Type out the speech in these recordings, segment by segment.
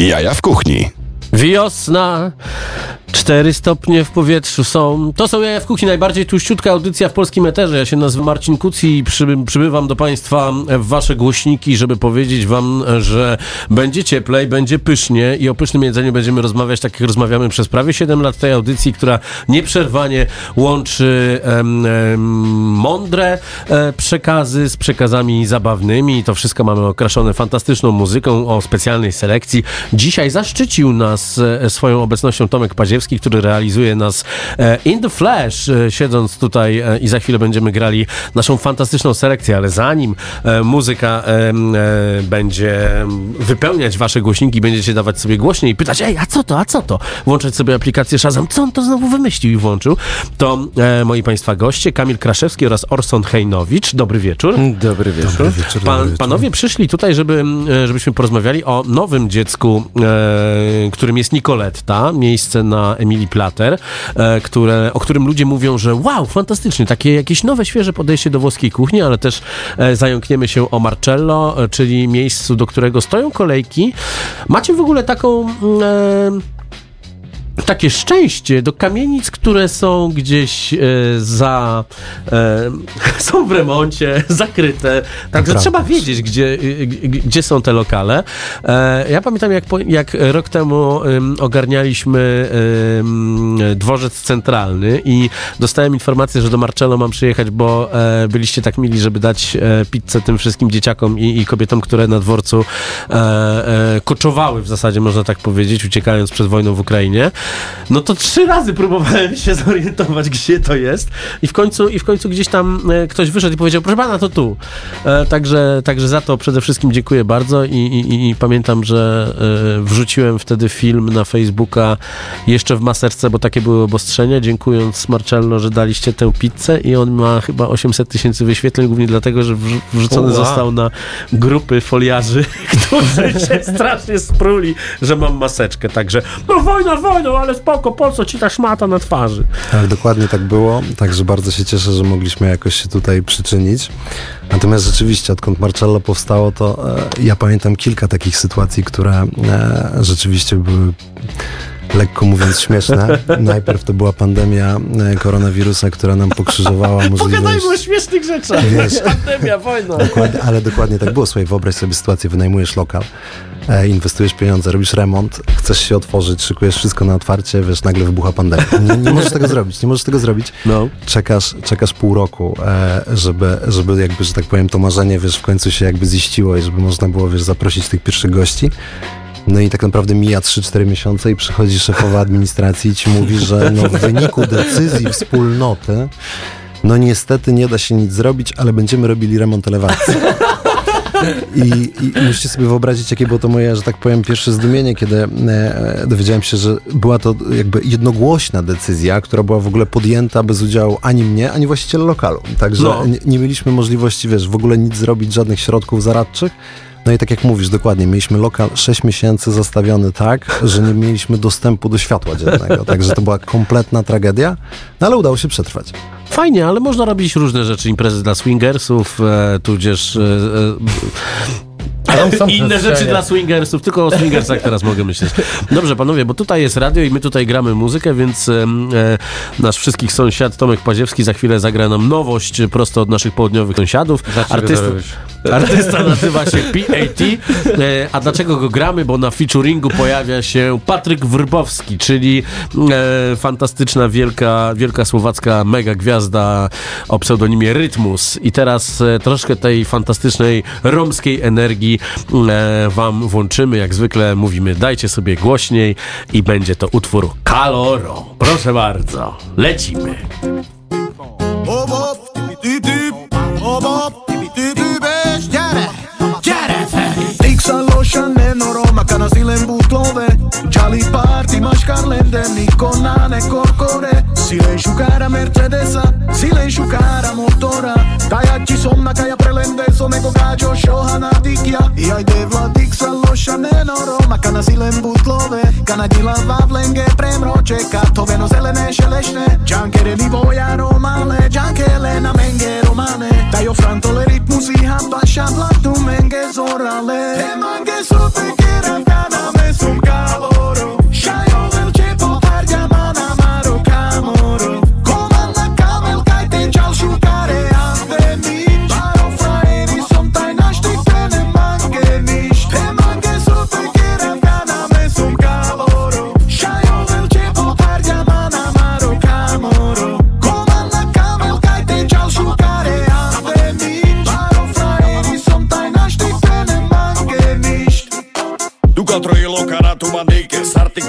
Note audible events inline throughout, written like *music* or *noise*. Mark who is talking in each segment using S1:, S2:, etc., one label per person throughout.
S1: Jaja w kuchni.
S2: Wiosna, 4 stopnie w powietrzu są. To są jaja w kuchni, najbardziej tuściutka audycja w polskim eterze. Ja się nazywam Marcin Kuci i przyby, przybywam do Państwa w Wasze głośniki, żeby powiedzieć Wam, że będzie cieplej, będzie pysznie i o pysznym jedzeniu będziemy rozmawiać, tak jak rozmawiamy przez prawie 7 lat tej audycji, która nieprzerwanie łączy em, em, mądre e, przekazy z przekazami zabawnymi. To wszystko mamy okraszone fantastyczną muzyką o specjalnej selekcji. Dzisiaj zaszczycił nas e, swoją obecnością Tomek Paziewski, który realizuje nas e, in the flash, e, siedząc tutaj e, i za chwilę będziemy grali naszą fantastyczną selekcję, ale zanim muzyka będzie wypełniać wasze głośniki, będziecie dawać sobie głośniej i pytać, ej, a co to, a co to? Włączać sobie aplikację Shazam, co on to znowu wymyślił i włączył, to moi państwa goście, Kamil Kraszewski oraz Orson Hejnowicz. Dobry wieczór.
S3: Dobry wieczór.
S4: Dobry wieczór,
S2: Pan,
S4: dobry wieczór.
S2: panowie przyszli tutaj, żeby, żebyśmy porozmawiali o nowym dziecku, e, którym jest Nicoletta, miejsce na Emilii Plater, e, które, o którym ludzie mówią, że wow, fantastycznie, takie jakieś nowe, świeże podejście do włoskiej kuchni, ale też e, zająkniemy się o Marcello, e, czyli miejscu, do którego stoją kolejki. Macie w ogóle taką... mm, takie szczęście do kamienic, które są gdzieś e, za. E, *laughs* są w remoncie, *laughs* zakryte. Także
S4: Prawda.
S2: trzeba wiedzieć, gdzie, e, gdzie są te lokale. E, ja pamiętam, jak, jak rok temu em, ogarnialiśmy dworzec centralny i dostałem informację, że do Marcello mam przyjechać, bo e, byliście tak mili, żeby dać e, pizzę tym wszystkim dzieciakom i, i kobietom, które na dworcu koczowały w zasadzie, można tak powiedzieć, uciekając przed wojną w Ukrainie. No to trzy razy próbowałem się zorientować, gdzie to jest. I w końcu, i w końcu gdzieś tam e, ktoś wyszedł i powiedział, proszę pana, to tu. E, także, także za to przede wszystkim dziękuję bardzo i, i, i- pamiętam, że e, wrzuciłem wtedy film na Facebooka jeszcze w maserce, bo takie były obostrzenia, dziękując Marcello, że daliście tę pizzę i on ma chyba 800 tysięcy wyświetleń, głównie dlatego, że wrzu- wrzucony został na grupy foliarzy, *laughs* którzy się strasznie spruli, że mam maseczkę, także no wojna, wojną, ale spoko, po co ci ta szmata na twarzy?
S4: Tak, dokładnie tak było. Także bardzo się cieszę, że mogliśmy jakoś się tutaj przyczynić. Natomiast rzeczywiście, odkąd Marcello powstało, to e, ja pamiętam kilka takich sytuacji, które e, rzeczywiście były lekko mówiąc śmieszne. Najpierw to była pandemia e, koronawirusa, która nam pokrzyżowała *laughs* możliwość...
S2: Pogadajmy o śmiesznych rzeczach.
S4: Wiesz. *laughs*
S2: Pandemia, wojna.
S4: Dokładnie, ale dokładnie tak było. Słuchaj, wyobraź sobie sytuację, wynajmujesz lokal, e, inwestujesz pieniądze, robisz remont, chcesz się otworzyć, szykujesz wszystko na otwarcie, wiesz, nagle wybucha pandemia. Nie, nie możesz tego zrobić, nie możesz tego zrobić.
S2: No.
S4: Czekasz, czekasz pół roku, e, żeby, żeby jakby, że tak powiem, to marzenie, wiesz, w końcu się jakby ziściło i żeby można było, wiesz, zaprosić tych pierwszych gości. No i tak naprawdę mija 3-4 miesiące i przychodzi szefowa administracji i ci mówi, że no w wyniku decyzji wspólnoty no niestety nie da się nic zrobić, ale będziemy robili remont elewacji. I, I musicie sobie wyobrazić, jakie było to moje, że tak powiem, pierwsze zdumienie, kiedy e, dowiedziałem się, że była to jakby jednogłośna decyzja, która była w ogóle podjęta bez udziału ani mnie, ani właściciela lokalu. Także
S2: No.
S4: nie, nie mieliśmy możliwości, wiesz, w ogóle nic zrobić, żadnych środków zaradczych. No i tak jak mówisz, dokładnie, mieliśmy lokal 6 miesięcy zastawiony tak, że nie mieliśmy dostępu do światła dziennego. *laughs* Także to była kompletna tragedia, no ale udało się przetrwać.
S2: Fajnie, ale można robić różne rzeczy, imprezy dla swingersów, e, tudzież... E, e, *laughs* Inne rzeczy dla swingersów, tylko o swingersach teraz mogę myśleć. Dobrze, panowie, bo tutaj jest radio i my tutaj gramy muzykę, więc e, nasz wszystkich sąsiad Tomek Paziewski za chwilę zagra nam nowość prosto od naszych południowych sąsiadów. Artysta, artysta *laughs* nazywa się PAT. E, a dlaczego go gramy? Bo na featuringu pojawia się Patryk Wrbowski, czyli e, fantastyczna, wielka, wielka słowacka mega gwiazda o pseudonimie Rytmus. I teraz e, troszkę tej fantastycznej romskiej energii e, wam włączymy. Jak zwykle mówimy, dajcie sobie głośniej i będzie to utwór Caloro. Proszę bardzo, lecimy.
S5: Kana silen butlove ne korkore Silenzio cara Mercedesa, silenzio cara motora. Tajacci sonna kaja prelendeso neko gađo šohana dikja I ajde vladik sa loša nenoroma Kana silen butlove, kana djela vavlenge premroče Katoveno zelene šelešne, ni nivoja romale Džankele na menge romane. Tajo frantole ritmu hamba baša tu menge zorale. E mange su
S1: tekira kana mesum kaloro.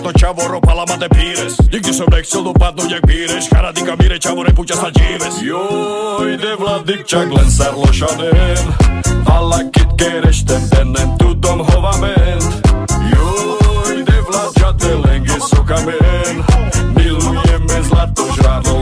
S1: to čavo, ropa lama de pires Nikdy som nechcel dopadnúť jak píreš Charadika mire, čavo, repuťa sa díves Joj, de vladik, čak len sarlošanem Hala kit kereš ten denem, tu dom hovamen Joj, de vlad, žate lengi sokamen Milujeme zlato žrádlo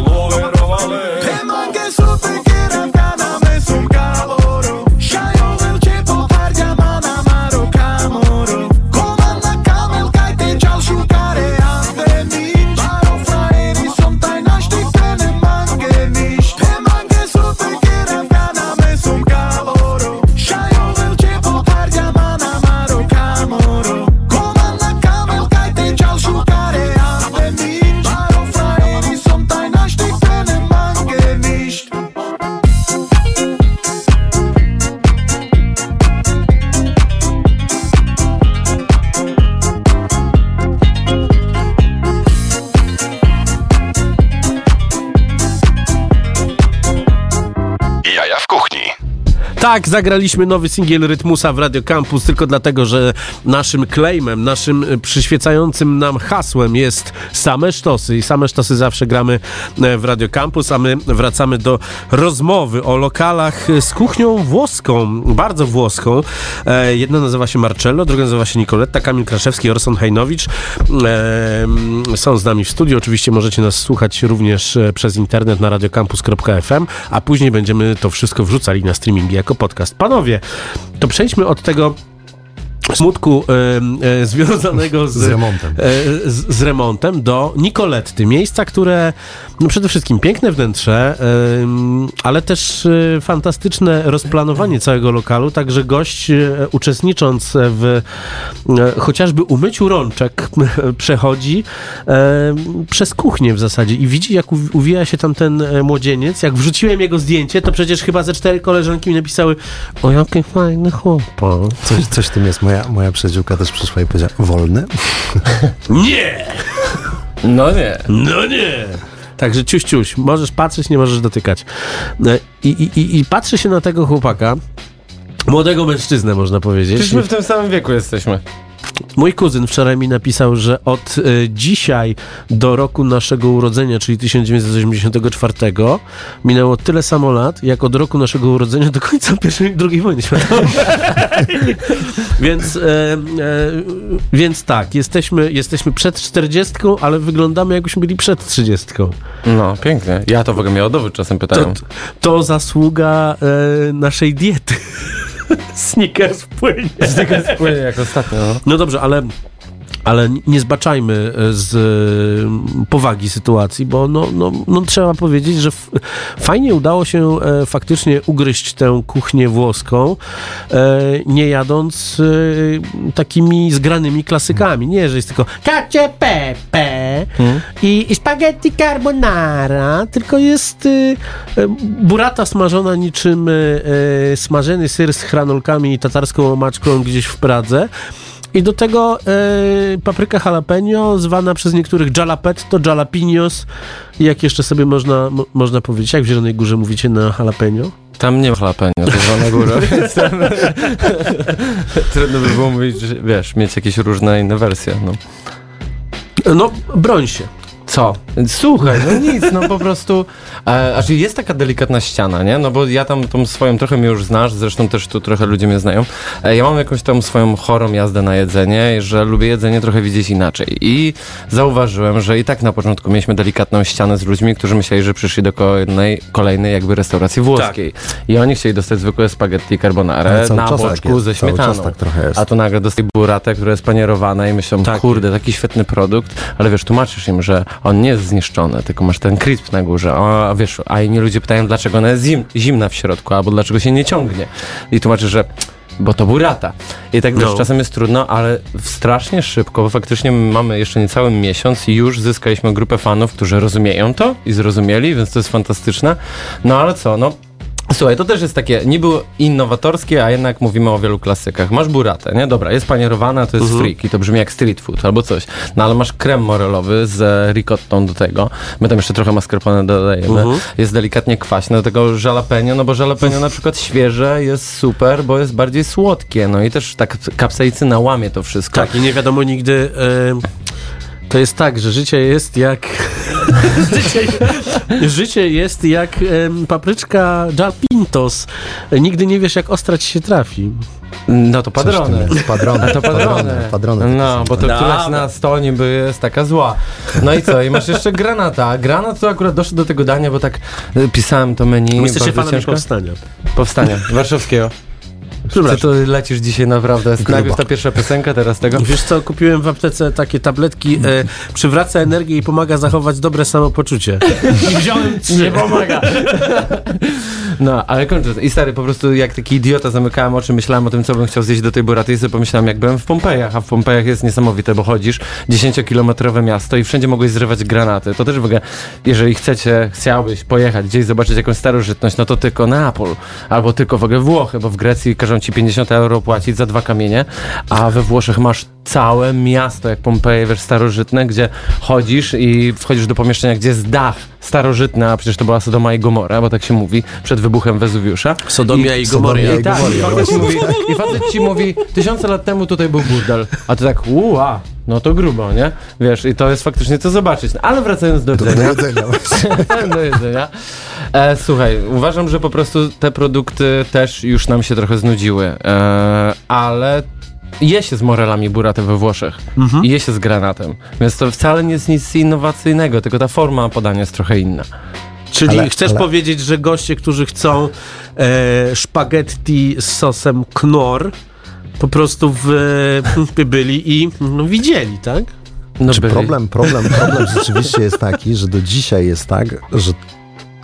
S2: Tak, zagraliśmy nowy singiel Rytmusa w Radio Campus tylko dlatego, że naszym claimem, naszym y, przyświecającym nam hasłem jest same sztosy i same sztosy zawsze gramy e, w Radio Campus, a my wracamy do rozmowy o lokalach z kuchnią włoską, bardzo włoską. E, Jedna nazywa się Marcello, druga nazywa się Nicoletta, Kamil Kraszewski, Orson Hajnowicz. E, mm, Są z nami w studiu, oczywiście możecie nas słuchać również e, przez internet na radiocampus.fm, a później będziemy to wszystko wrzucali na streamingi jako podcast. Panowie, to przejdźmy od tego smutku e, związanego z,
S4: Z remontem.
S2: e, z, z remontem do Nicoletty. Miejsca, które no przede wszystkim piękne wnętrze, ale też e, fantastyczne rozplanowanie całego lokalu, także gość uczestnicząc w chociażby umyciu rączek *laughs* przechodzi przez kuchnię w zasadzie i widzi jak uwija się tam ten młodzieniec. Jak wrzuciłem jego zdjęcie, to przecież chyba ze cztery koleżanki mi napisały o jaki fajny chłopak.
S4: Coś, coś tym jest. Moja, moja przyjaciółka też przyszła i powiedziała, wolny? *laughs*
S2: Nie!
S6: No nie.
S2: No nie! Także ciuś, ciuś, możesz patrzeć, nie możesz dotykać. E, I, i, i, i patrzy się na tego chłopaka, młodego mężczyznę można powiedzieć.
S6: Przecież my w tym samym wieku jesteśmy.
S2: Mój kuzyn wczoraj mi napisał, że od e, dzisiaj do roku naszego urodzenia, czyli 1984, minęło tyle samo lat, jak od roku naszego urodzenia do końca I II wojny światowej. *laughs* więc, e, e, więc tak, jesteśmy, jesteśmy przed 40, ale wyglądamy jakbyśmy byli przed 30.
S6: No, pięknie. Ja to w ogóle miał dowód czasem
S2: To,
S6: pytają.
S2: to zasługa e, naszej diety. Snickers płynie.
S6: Tylko spłynie jak ostatnio. No.
S2: No dobrze, ale, ale nie zbaczajmy e, z e, powagi sytuacji, bo no, no, no trzeba powiedzieć, że fajnie udało się e, faktycznie ugryźć tę kuchnię włoską, nie jadąc takimi zgranymi klasykami. Nie, że jest tylko cacio pepe i, i spaghetti carbonara, tylko jest burata smażona niczym smażony ser z hranolkami i tatarską omaczką gdzieś w Pradze. I do tego e, papryka jalapeno, zwana przez niektórych jalapetto, jalapenos. I jak jeszcze sobie można, mo, można powiedzieć, jak w Zielonej Górze mówicie na jalapeno?
S6: Tam nie ma jalapeno, to jest na górę, *laughs* więc tam *laughs* trudno by było mówić, że wiesz, mieć jakieś różne inne wersje. No.
S2: No, broń się.
S6: Co? Słuchaj, no nic, no po prostu. E, znaczy jest taka delikatna ściana, nie? No bo ja tam tą swoją, trochę mnie już znasz, zresztą też tu trochę ludzie mnie znają. E, ja mam jakąś tam swoją chorą jazdę na jedzenie, że lubię jedzenie trochę widzieć inaczej. I zauważyłem, że i tak na początku mieliśmy delikatną ścianę z ludźmi, którzy myśleli, że przyszli do kolejnej, kolejnej jakby restauracji włoskiej. I oni chcieli dostać zwykłe spaghetti carbonara na
S4: tak
S6: boczku
S4: jest,
S6: ze śmietaną.
S4: tak trochę jest.
S6: A tu nagle dostaję buratę, która jest panierowana i myślą,
S2: Tak.
S6: kurde, taki świetny produkt, ale wiesz, tłumaczysz im, że on nie jest zniszczony, tylko masz ten crisp na górze, a, wiesz, a inni ludzie pytają, dlaczego ona jest zim, zimna w środku, albo dlaczego się nie ciągnie. I tłumaczysz, że bo to burata. I tak
S2: No.
S6: czasem jest trudno, ale strasznie szybko, bo faktycznie mamy jeszcze niecały miesiąc i już zyskaliśmy grupę fanów, którzy rozumieją to i zrozumieli, więc to jest fantastyczne. No ale co, no Słuchaj, to też jest takie niby innowatorskie, a jednak mówimy o wielu klasykach. Masz buratę, nie? Dobra, jest panierowana, to jest
S2: Mhm.
S6: freak i to brzmi jak street food albo coś. No ale masz krem morelowy z ricottą do tego. My tam jeszcze trochę mascarpone dodajemy.
S2: Mhm.
S6: Jest delikatnie kwaśne, do tego jalapeno, no bo jalapeno na przykład świeże jest super, bo jest bardziej słodkie. No i też tak kapsaicyna łamie to wszystko.
S2: Tak, i nie wiadomo nigdy. E, to jest tak, że życie jest jak. *laughs* życie, życie jest jak em, papryczka jalapintos. Nigdy nie wiesz, jak ostra ci się trafi.
S6: No to. Padrony, A *laughs* to padrony.
S4: padrony, padrony.
S6: No, bo to któraś na sto niby jest taka zła. No i co? I masz jeszcze granata. Granat to akurat doszedł do tego dania, bo tak y, pisałem to menu.
S2: Jesteście
S6: ciężko.
S2: powstania.
S6: Powstania warszawskiego. Ty to lecisz dzisiaj naprawdę. Najpierw ta pierwsza piosenka, teraz tego.
S2: Wiesz co, kupiłem w aptece takie tabletki, e, przywraca energię i pomaga zachować dobre samopoczucie. I wziąłem.
S6: Nie pomaga. *laughs* No, ale kończę. I stary, po prostu jak taki idiota zamykałem oczy, myślałem o tym, co bym chciał zjeść do tej buraty i sobie pomyślałem, jak byłem w Pompejach, a w Pompejach jest niesamowite, bo chodzisz 10-kilometrowe miasto i wszędzie mogłeś zrywać granaty. To też w ogóle, jeżeli chcecie, chciałbyś pojechać gdzieś, zobaczyć jakąś starożytność, no to tylko Neapol, albo tylko w ogóle Włochy, bo w Grecji każą ci 50 euro płacić za dwa kamienie, a we Włoszech masz całe miasto, jak Pompeje, wiesz, starożytne, gdzie chodzisz i wchodzisz do pomieszczenia, gdzie jest dach starożytny, a przecież to była Sodoma i Gomora, bo tak się mówi, przed wybuchem Wezuwiusza.
S2: Sodomia i Gomoria.
S4: Sodomia
S6: I, tak, i,
S4: Gomoria,
S6: facet ci mówi, I facet ci mówi, tysiące lat temu tutaj był burdel, a ty tak, uła, no to grubo, nie? Wiesz, i to jest faktycznie co zobaczyć. No, ale wracając do
S4: Do
S6: jedzenia. *laughs*
S4: jedzenia.
S6: do jedzenia. E, słuchaj, uważam, że po prostu te produkty też już nam się trochę znudziły, e, ale je się z morelami buratę we Włoszech i je się z granatem, więc to wcale nie jest nic innowacyjnego, tylko ta forma podania jest trochę inna.
S2: Czyli
S4: Ale-
S2: chcesz
S4: ale-
S2: powiedzieć, że goście, którzy chcą e, spaghetti z sosem knor, po prostu w, by byli i no, widzieli, tak?
S6: No
S4: Czy
S6: byli.
S4: problem, problem, problem rzeczywiście jest taki, że do dzisiaj jest tak, że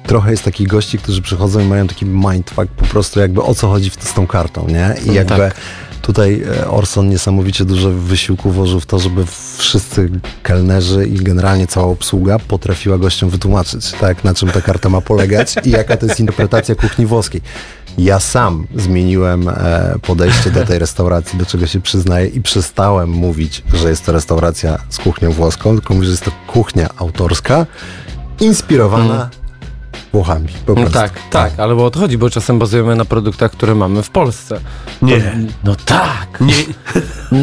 S4: trochę jest takich gości, którzy przychodzą i mają taki mindfuck po prostu jakby o co chodzi w, z tą kartą, nie? I jakby
S6: tak.
S4: Tutaj e, Orson niesamowicie dużo wysiłku włożył w to, żeby wszyscy kelnerzy i generalnie cała obsługa potrafiła gościom wytłumaczyć, tak, na czym ta karta ma polegać i jaka to jest interpretacja kuchni włoskiej. Ja sam zmieniłem e, podejście do tej restauracji, do czego się przyznaję i przestałem mówić, że jest to restauracja z kuchnią włoską, tylko mówię, że jest to kuchnia autorska, inspirowana Włochami. Po
S6: No
S4: prostu.
S6: tak, tak, ale bo o to chodzi, bo czasem bazujemy na produktach, które mamy w Polsce.
S2: Nie.
S6: No tak.
S2: Nie, *laughs*
S4: no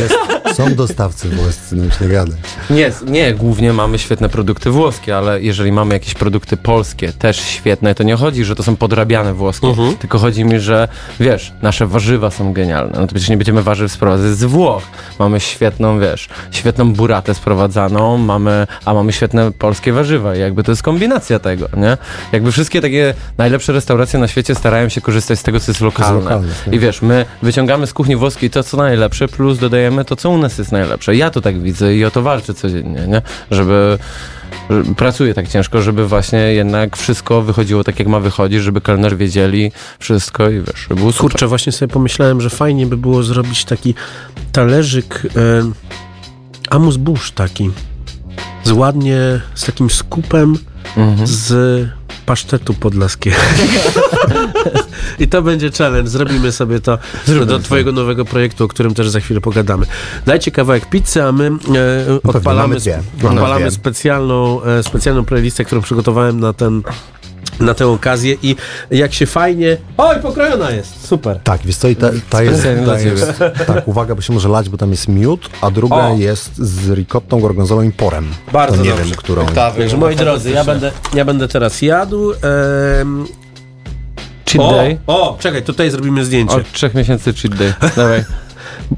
S4: jest, są dostawcy włoscy, no już nie gadaj.
S6: Nie, nie, głównie mamy świetne produkty włoskie, ale jeżeli mamy jakieś produkty polskie, też świetne, to nie chodzi, że to są podrabiane włoskie,
S2: Mhm.
S6: tylko chodzi mi, że wiesz, nasze warzywa są genialne. No to przecież nie będziemy warzyw sprowadzać z Włoch. Mamy świetną, wiesz, świetną buratę sprowadzaną, mamy, a mamy świetne polskie warzywa i jakby to jest kombinacja tego, nie? Jakby wszystkie takie najlepsze restauracje na świecie starają się korzystać z tego, co jest lokalne.
S4: lokalne, tak.
S6: I wiesz, my wyciągamy z kuchni włoskiej to, co najlepsze, plus dodajemy to, co u nas jest najlepsze. Ja to tak widzę i o to walczę codziennie, nie? Żeby że pracuję tak ciężko, żeby właśnie jednak wszystko wychodziło tak, jak ma wychodzić, żeby kelner wiedzieli wszystko i wiesz, żeby było super.
S2: kurczę, właśnie sobie pomyślałem, że fajnie by było zrobić taki talerzyk e, amus taki. Z ładnie, z takim skupem
S6: Mhm.
S2: z pasztetu podlaskiego. *laughs* I to będzie challenge. Zrobimy sobie to do twojego nowego projektu, o którym też za chwilę pogadamy. Dajcie kawałek pizzy, a my e, odpalamy,
S4: mamy dwie. Mamy
S2: odpalamy specjalną, e, specjalną playlistę, którą przygotowałem na ten na tę okazję i jak się fajnie... Oj, pokrojona jest! Super.
S4: Tak, wiesz co, i ta, ta jest, ta jest tak, uwaga, bo się może lać, bo tam jest miód, a druga
S2: O!
S4: jest z ricottą, gorgonzolą i porem.
S2: Bardzo
S4: to nie
S2: dobrze.
S4: wiem, którą.
S2: Także moi drodzy, ja będę, ja będę teraz jadł. em,
S6: Cheat
S2: o,
S6: day.
S2: o, czekaj, tutaj zrobimy zdjęcie.
S6: Od trzech miesięcy cheat day. Dawaj. *laughs*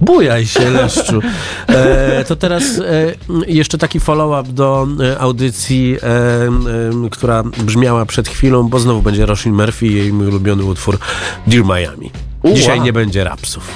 S2: Bujaj się, Leszczu. E, to teraz e, jeszcze taki follow-up do e, audycji, e, e, która brzmiała przed chwilą, bo znowu będzie Roisin Murphy i jej mój ulubiony utwór Dear Miami. Dzisiaj
S6: Ua.
S2: nie będzie rapsów.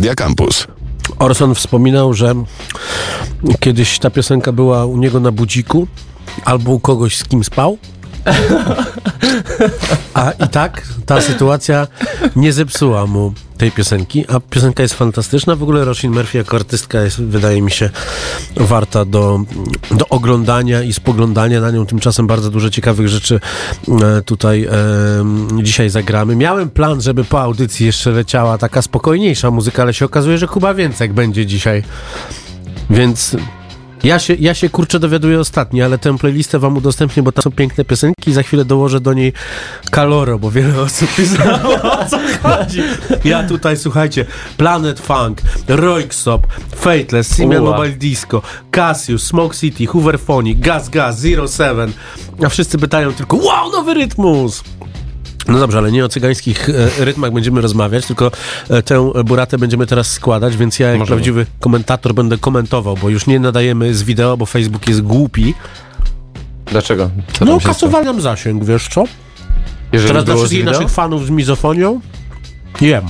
S3: Radia Campus.
S2: Orson wspominał, że kiedyś ta piosenka była u niego na budziku albo u kogoś, z kim spał. A i tak ta sytuacja nie zepsuła mu tej piosenki, a piosenka jest fantastyczna. W ogóle Roisin Murphy jako artystka jest, wydaje mi się, warta do, do oglądania i spoglądania na nią. Tymczasem bardzo dużo ciekawych rzeczy e, tutaj e, dzisiaj zagramy. Miałem plan, żeby po audycji jeszcze leciała taka spokojniejsza muzyka, ale się okazuje, że Kuba Więcek będzie dzisiaj. Więc ja się, ja się kurczę dowiaduję ostatnio, ale tę playlistę wam udostępnię, bo tam są piękne piosenki i za chwilę dołożę do niej Kaloro, bo wiele osób pisało o co *laughs* chodzi. Ja tutaj, słuchajcie, Planet Funk, Roixop, Fateless, Simeon. Mobile Disco, Cassius, Smoke City, Hooverphonic, Gas Gas, Zero Seven, a wszyscy pytają tylko, wow, nowy rytmus! No dobrze, ale nie o cygańskich e, rytmach będziemy rozmawiać, tylko e, tę buratę będziemy teraz składać, więc ja jak
S6: Możemy.
S2: prawdziwy komentator będę komentował, bo już nie nadajemy z wideo, bo Facebook jest głupi.
S6: Dlaczego? Co
S2: No kasowali nam zasięg, wiesz co?
S6: Jeżeli
S2: Teraz dla wszystkich naszych fanów z mizofonią jem.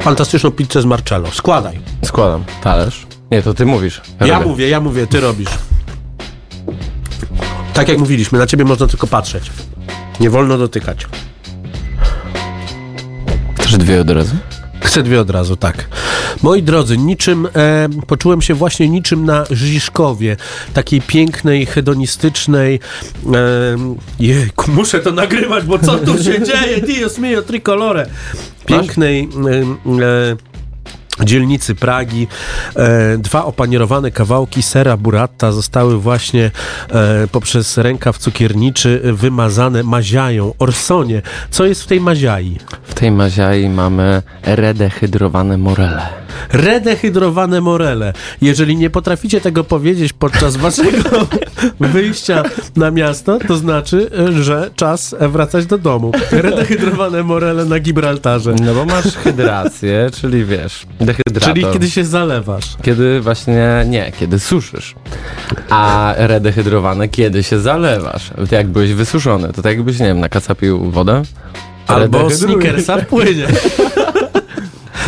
S2: Fantastyczną pizzę z Marcello. Składaj.
S6: Składam. Talerz. Nie, to ty mówisz.
S2: Ja
S6: robię.
S2: mówię, ja mówię, ty robisz. Tak jak mówiliśmy, na ciebie można tylko patrzeć. Nie wolno dotykać.
S6: Chcesz dwie od razu?
S2: Chcę dwie od razu, tak. Moi drodzy, niczym, e, poczułem się właśnie niczym na Żiżkowie, takiej pięknej, hedonistycznej, e, jejku, muszę to nagrywać, bo co tu się *laughs* dzieje, Dios mio, tricolore, pięknej e, e, dzielnicy Pragi. E, dwa opanierowane kawałki sera burrata zostały właśnie e, poprzez rękaw cukierniczy wymazane maziają. Orsonie, co jest w tej maziai?
S6: W tej maziai mamy redehydrowane morele.
S2: Redehydrowane morele. Jeżeli nie potraficie tego powiedzieć podczas waszego *laughs* wyjścia na miasto, to znaczy, e, że czas wracać do domu. Redehydrowane morele na Gibraltarze.
S6: No bo masz hydrację, czyli wiesz, dehydrator.
S2: Czyli kiedy się zalewasz.
S6: Kiedy właśnie, nie, kiedy suszysz. A redehydrowane, kiedy się zalewasz. To jak byłeś wysuszony, to tak jakbyś, nie wiem, na kaca pił wodę.
S2: Albo w płynie. *laughs*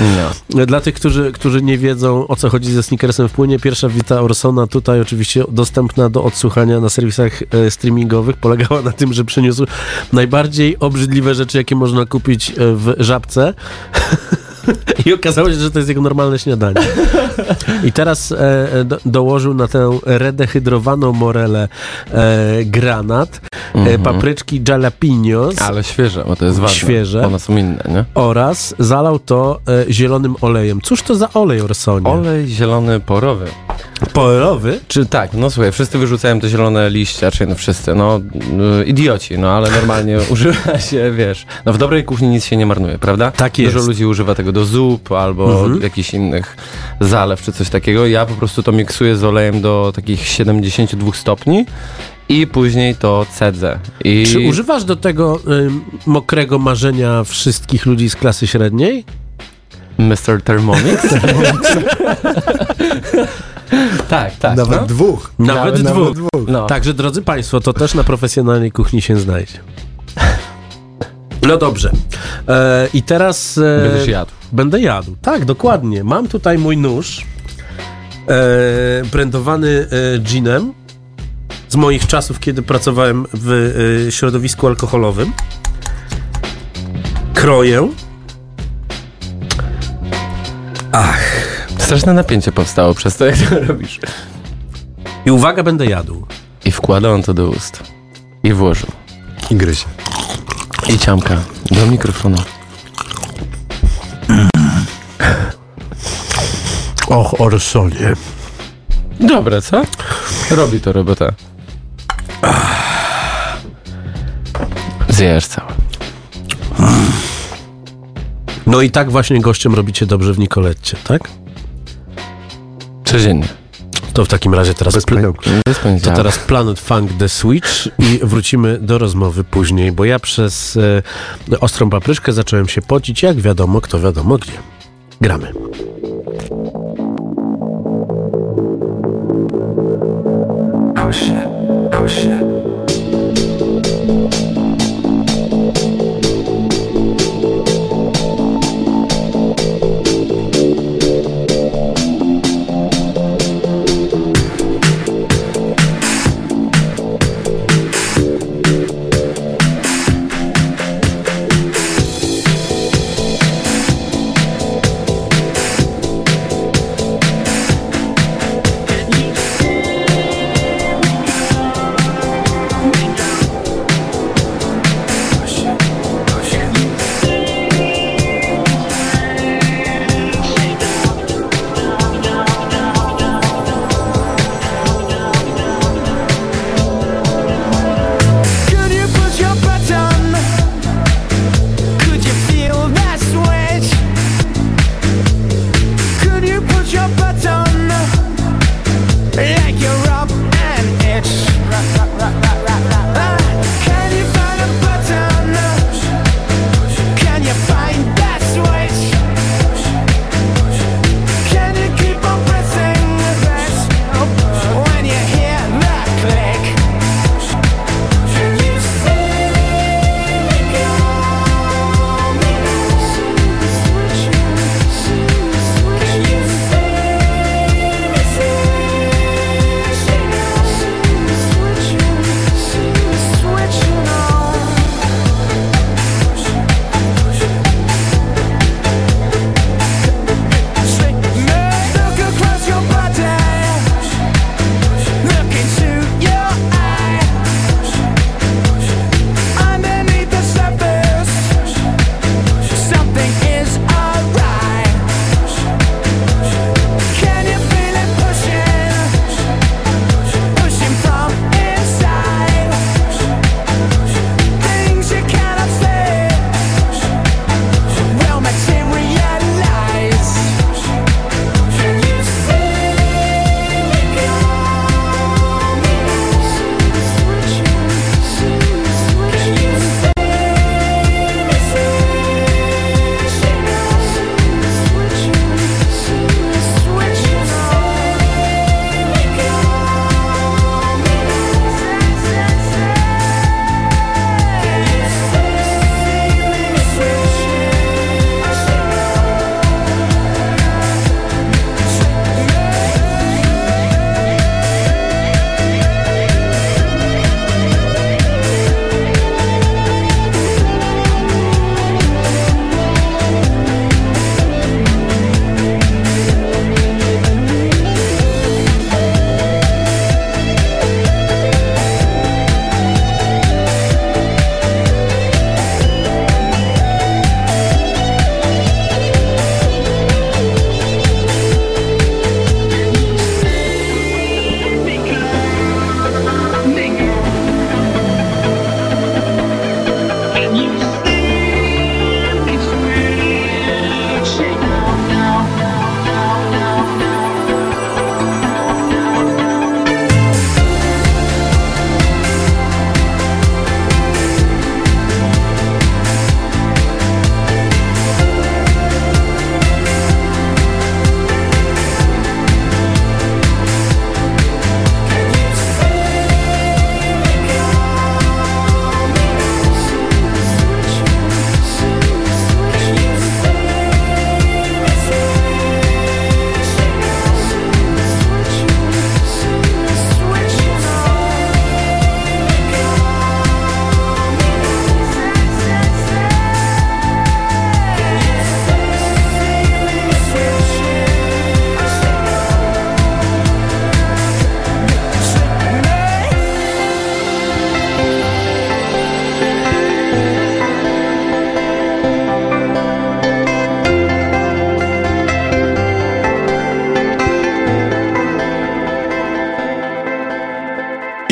S6: No.
S2: Dla tych, którzy, którzy nie wiedzą o co chodzi ze sneakersem w płynie, pierwsza wizyta Orsona tutaj oczywiście dostępna do odsłuchania na serwisach e, streamingowych polegała na tym, że przyniósł najbardziej obrzydliwe rzeczy, jakie można kupić e, w żabce. *laughs* *laughs* I okazało się, że to jest jego normalne śniadanie. I teraz e, e, do, dołożył na tę redehydrowaną morelę e, granat, e, papryczki jalapenos
S6: Ale świeże, bo to jest ważne.
S2: Świeże.
S6: One są inne, nie?
S2: oraz zalał to e, zielonym olejem. Cóż to za olej, Orsonie?
S6: Olej zielony porowy.
S2: Polerowy?
S6: Czy tak, no słuchaj, wszyscy wyrzucają te zielone liście, czy no wszyscy, no y, idioci, no ale normalnie *laughs* używa się, wiesz, no w dobrej kuchni nic się nie marnuje, prawda?
S2: Tak
S6: Dużo
S2: jest.
S6: ludzi używa tego do zup albo
S2: Mhm.
S6: jakichś innych zalew czy coś takiego. Ja po prostu to miksuję z olejem do takich 72 stopni i później to cedzę. I
S2: Czy używasz do tego ym, mokrego marzenia wszystkich ludzi z klasy średniej?
S6: Mr. Thermomix? *laughs* *laughs* tak, tak.
S4: Nawet
S6: no.
S4: dwóch.
S2: Nawet, dwóch.
S4: Nawet dwóch.
S6: No.
S2: Także, drodzy Państwo, to też na profesjonalnej kuchni się znajdzie. No dobrze. E, I teraz... E,
S6: Będziesz jadł.
S2: Będę jadł. Tak, dokładnie. Mam tutaj mój nóż e, brandowany e, ginem z moich czasów, kiedy pracowałem w e, środowisku alkoholowym. Kroję.
S6: Straszne napięcie powstało przez to, jak to robisz.
S2: I uwaga, będę jadł.
S6: I wkłada on to do ust. I włożył.
S4: I gryzie.
S6: I ciamka do mikrofonu. *clears throat*
S2: Och, Orsonie.
S6: Dobre, co? Robi to robota. Zjesz całe.
S2: No i tak właśnie gościem robicie dobrze w Nicoletcie, tak?
S6: Codziennie.
S2: To w takim razie teraz...
S4: Bez
S2: pl-.
S6: Bez
S2: to teraz Planet Funk The Switch i wrócimy do rozmowy później, bo ja przez e, ostrą papryczkę zacząłem się pocić, jak wiadomo, kto wiadomo gdzie. Gramy.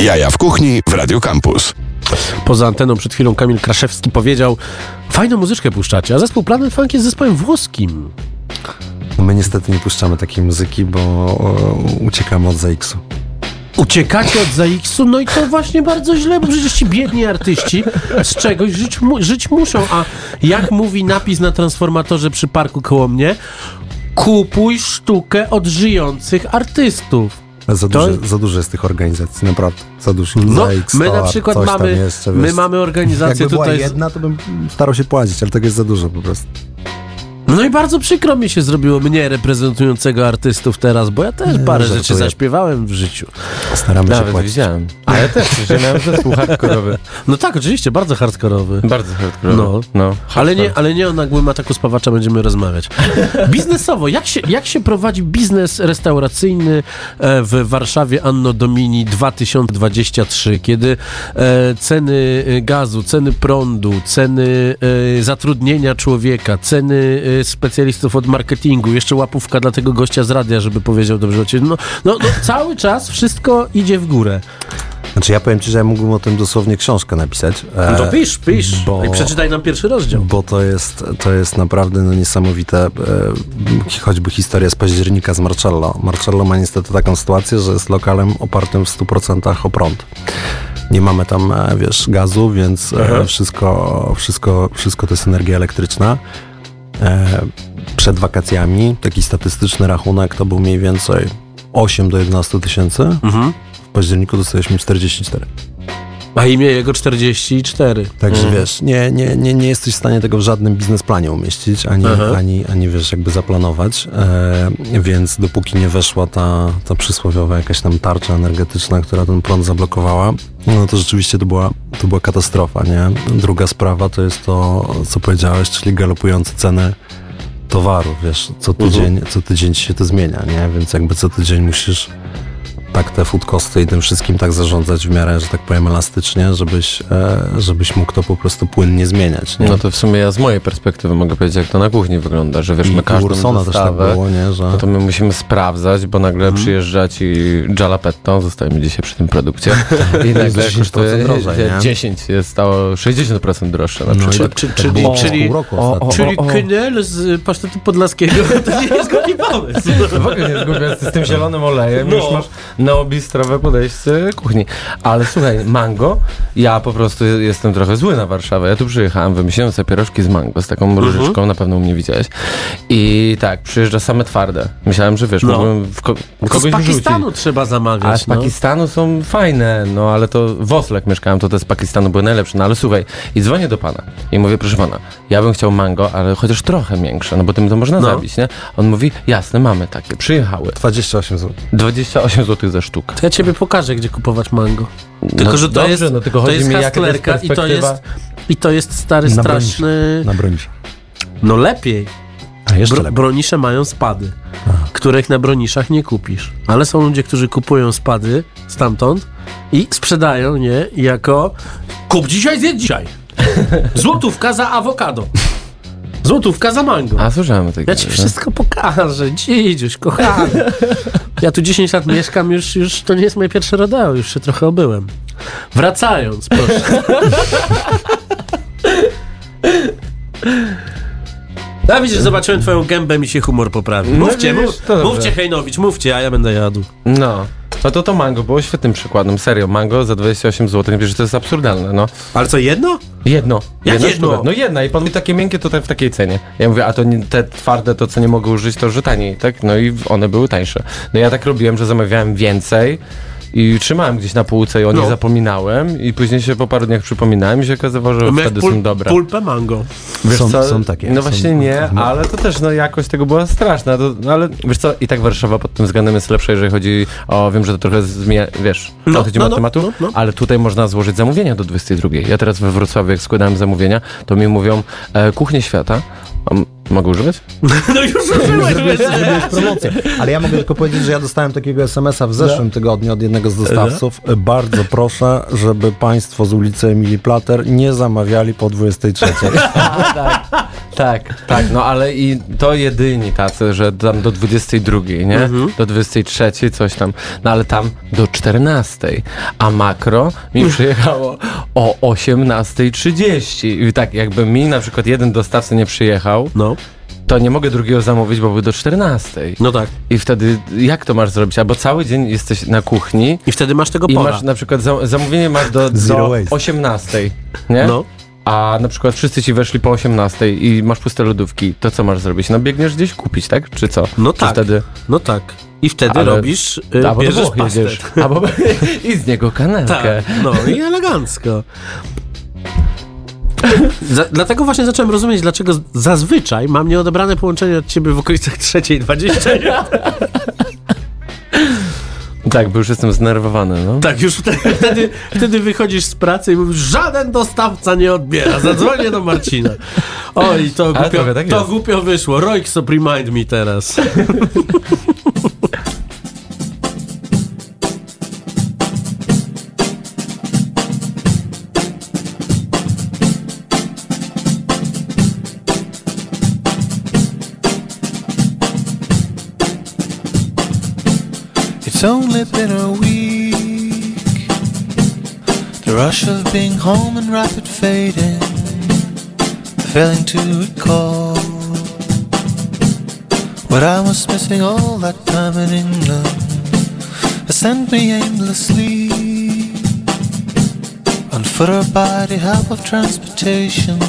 S3: Jaja w kuchni w Radio Campus.
S2: Poza anteną przed chwilą Kamil Kraszewski powiedział fajną muzyczkę puszczacie, a zespół Planet Funk jest zespołem włoskim.
S4: My niestety nie puszczamy takiej muzyki, bo o, uciekamy od ZX-u.
S2: Uciekacie od ZX-u, no i to właśnie bardzo źle, bo przecież ci biedni artyści z czegoś żyć, mu, żyć muszą, a jak mówi napis na transformatorze przy parku koło mnie, kupuj sztukę od żyjących artystów.
S4: Za,
S2: To-
S4: dużo, za dużo jest tych organizacji, naprawdę. Za dużo.
S2: No, my na przykład mamy,
S4: jeszcze,
S2: my mamy organizację
S4: Jakby była
S2: tutaj. z-
S4: jedna, to bym starał się płacić, ale tego jest za dużo po prostu.
S2: No i bardzo przykro mi się zrobiło mnie reprezentującego artystów teraz, bo ja też parę
S4: żartuję.
S2: rzeczy zaśpiewałem w życiu.
S4: Staramy się
S6: Nawet
S4: płacić.
S6: widziałem. A ja też, że miałem zespół hardkorowy.
S2: No tak, oczywiście, bardzo hardkorowy.
S6: Bardzo hardkorowy.
S2: No.
S6: no.
S2: Ale nie, ale nie o nagłym ataku spawacza będziemy rozmawiać. Biznesowo, jak się, jak się prowadzi biznes restauracyjny e, w Warszawie Anno Domini 2023, kiedy e, ceny e, gazu, ceny prądu, ceny zatrudnienia człowieka, ceny specjalistów od marketingu, jeszcze łapówka dla tego gościa z radia, żeby powiedział dobrze o ciebie. No, no, no cały czas wszystko idzie w górę.
S4: Znaczy ja powiem ci, że ja mógłbym o tym dosłownie książkę napisać. e,
S2: No to pisz, pisz.
S4: bo-
S2: I przeczytaj nam pierwszy rozdział.
S4: Bo to jest, to jest naprawdę no, niesamowite, e, choćby historia z października z Marcello. Marcello ma niestety taką sytuację, że jest lokalem opartym w 100% o prąd. Nie mamy tam, e, wiesz, gazu, więc e, wszystko, wszystko, wszystko to jest energia elektryczna. E, przed wakacjami taki statystyczny rachunek to był mniej więcej 8 do 11 tysięcy.
S2: Mhm.
S4: W październiku dostaliśmy 44.
S2: A imię jego 44.
S4: Także
S2: Mhm.
S4: wiesz, nie, nie, nie, nie jesteś w stanie tego w żadnym biznesplanie umieścić, ani,
S2: Aha.
S4: ani, ani wiesz, jakby zaplanować, e, więc dopóki nie weszła ta, ta przysłowiowa jakaś tam tarcza energetyczna, która ten prąd zablokowała, no to rzeczywiście to była, to była katastrofa, nie? Druga sprawa to jest to, co powiedziałeś, czyli galopujące ceny towaru, wiesz, co tydzień, co tydzień ci się to zmienia, nie? Więc jakby co tydzień musisz tak te food costy i tym wszystkim tak zarządzać w miarę, że tak powiem, elastycznie, żebyś, e, żebyś mógł to po prostu płynnie zmieniać. Nie?
S6: No to w sumie ja z mojej perspektywy mogę powiedzieć, jak to na kuchni wygląda, że wiesz,
S4: I,
S6: my
S4: i
S6: każdą
S4: Ursona też tak
S6: dostawę,
S4: było, nie? Że...
S6: no to my musimy sprawdzać, bo nagle przyjeżdża ci Jalapetto, zostajemy dzisiaj przy tym produkcie *laughs* i nagle
S4: 10%
S6: kosztuje
S4: drożej, nie? *laughs*
S6: 10, jest stało 60% droższe na
S4: No
S6: przykład.
S2: Czy-
S4: tak
S2: czyli- czyli-
S4: roku
S6: o,
S4: ostatnio.
S6: o,
S2: Czyli
S6: o.
S2: knel z pasztetu podlaskiego *laughs* to nie jest głupi pomysł.
S6: W ogóle nie zgubię z tym zielonym olejem,
S2: No.
S6: już masz neobistrowe podejście kuchni. Ale słuchaj, mango, ja po prostu jestem trochę zły na Warszawę. Ja tu przyjechałem, wymyśliłem sobie pierożki z mango, z taką różyczką, na pewno mnie widziałeś. I tak, przyjeżdża same twarde. Myślałem, że wiesz,
S2: No.
S6: mógłbym w ko-
S2: To z
S6: kogoś
S2: Pakistanu
S6: wrzucić.
S2: trzeba zamawiać.
S6: Ale z
S2: no.
S6: Pakistanu są fajne, no ale to w Oslo jak mieszkałem, to te z Pakistanu były najlepsze. No ale słuchaj, i dzwonię do pana i mówię, proszę pana, ja bym chciał mango, ale chociaż trochę większe, no bo tym to można
S2: No.
S6: zabić, nie? On mówi, jasne, mamy takie, przyjechały.
S4: 28 zł.
S6: 28 zł za sztukę.
S2: To ja ciebie pokażę, gdzie kupować mango. Tylko,
S6: no,
S2: że to
S6: dobrze,
S2: jest,
S6: no tylko
S2: to jest
S6: mi, to jest
S2: i to jest, i to jest stary,
S4: Na
S2: straszny...
S4: Na bronisz.
S2: No lepiej.
S4: A jeszcze
S2: Bro,
S4: lepiej.
S2: bronisze mają spady, których na broniszach nie kupisz. Ale są ludzie, którzy kupują spady stamtąd i sprzedają je jako kup dzisiaj, zjedz dzisiaj. *laughs* Złotówka za awokado. Złotówka za mango.
S6: A słyszałem o tej
S2: Ja ci wszystko pokażę, dzidziuś, kochany. Ja tu 10 lat mieszkam, już, już to nie jest moje pierwsze rodeo, już się trochę obyłem. Wracając, proszę. A widzisz, zobaczyłem twoją gębę, mi się humor poprawił.
S6: No
S2: Mówcie,
S6: widzisz,
S2: mów,
S6: to dobrze.
S2: mówcie Hejnowicz, mówcie, a ja będę jadł.
S6: No. No to to mango było świetnym przykładem, serio. Mango za 28 zł, wiesz, że to jest absurdalne, no.
S2: Ale co, jedno?
S6: Jedno.
S2: Jak jedno?
S6: sztuka. No jedna i pan mi takie miękkie to tak w takiej cenie. Ja mówię, a to nie, te twarde, to co nie mogę użyć, to że taniej, tak? No i one były tańsze. No ja tak robiłem, że zamawiałem więcej i trzymałem gdzieś na półce i o nich
S2: No.
S6: zapominałem i później się po paru dniach przypominałem i się okazywało, że
S2: Miałeś
S6: wtedy
S2: pul-
S6: są dobre.
S2: Pulpę mango.
S6: Wiesz
S4: Są-
S6: co?
S4: są takie,
S6: No
S4: są-
S6: właśnie nie,
S4: no.
S6: ale to też no jakość tego była straszna. To, no ale wiesz co, i tak Warszawa pod tym względem jest lepsza, jeżeli chodzi o, wiem, że to trochę zmienia, wiesz,
S2: No,
S6: odchodzimy
S2: no,
S6: od
S2: no,
S6: tematu,
S2: no, no.
S6: ale tutaj można złożyć zamówienia do 22. Ja teraz we Wrocławiu, jak składałem zamówienia, to mi mówią, e, kuchnie świata, a mogę używać? *laughs*
S2: No już użyłeś,
S4: Zrobiłeś, zrobiłeś promocję. Ale ja mogę tylko powiedzieć, że ja dostałem takiego SMS-a w zeszłym tygodniu od jednego z dostawców. Bardzo proszę, żeby państwo z ulicy Emilii Plater nie zamawiali po 23. *laughs*
S6: Tak, tak, no ale i to jedyni tacy, że tam do 22, nie?
S2: Mhm.
S6: Do 23 coś tam, no ale tam do 14, a makro mi przyjechało o 18.30 i tak jakby mi na przykład jeden dostawca nie przyjechał,
S2: No,
S6: to nie mogę drugiego zamówić, bo był do 14.
S2: no tak.
S6: I wtedy jak to masz zrobić? Albo cały dzień jesteś na kuchni
S2: I wtedy masz tego
S6: i
S2: pora.
S6: masz na przykład za, zamówienie masz do, *laughs* do
S4: waste.
S6: 18, nie?
S2: No.
S6: A na przykład wszyscy ci weszli po 18 i masz puste lodówki, to co masz zrobić? No biegniesz gdzieś kupić, tak? Czy co?
S2: No
S6: Czy
S2: tak.
S6: wtedy
S2: No tak. I wtedy
S6: Ale-
S2: robisz, y,
S6: albo
S2: bierzesz pastet. *laughs*
S6: Albo i z niego kanapkę.
S2: Tak, no i elegancko. Za, dlatego właśnie zacząłem rozumieć, dlaczego zazwyczaj mam nieodebrane połączenie od ciebie w okolicach 3.20. *laughs*
S6: Tak, bo już jestem zdenerwowany, no.
S2: tak, już wtedy, wtedy, wychodzisz z pracy i mówisz, żaden dostawca nie odbiera, zadzwonię do Marcina. Oj, to głupio,
S6: trochę tak
S2: to głupio wyszło. Roykso, remind me teraz.
S7: It's only been a week. The rush of being home and rapid fading, failing to recall what I was missing all that time in England. It sent me aimlessly on foot or by the help of transportation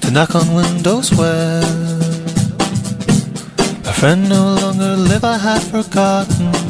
S7: to knock on windows where friend no longer live, I had forgotten.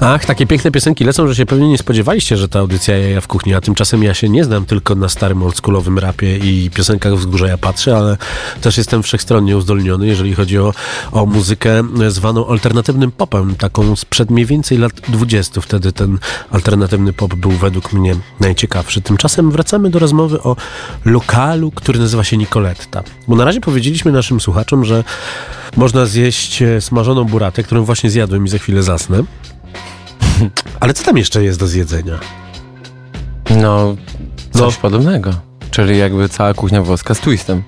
S2: Ach, takie piękne piosenki lecą, że się pewnie nie spodziewaliście, że ta audycja jaja w kuchni, a tymczasem ja się nie znam tylko na starym oldschoolowym rapie i piosenkach wzgórza ja patrzę, ale też jestem wszechstronnie uzdolniony, jeżeli chodzi o, o muzykę zwaną alternatywnym popem, taką sprzed mniej więcej lat 20. Wtedy ten alternatywny pop był według mnie najciekawszy. Tymczasem wracamy do rozmowy o lokalu, który nazywa się Nicoletta. Bo na razie powiedzieliśmy naszym słuchaczom, że można zjeść e, smażoną buratę, którą właśnie zjadłem i za chwilę zasnę. *laughs* Ale co tam jeszcze jest do zjedzenia?
S6: No, coś podobnego. Czyli jakby cała kuchnia włoska z twistem.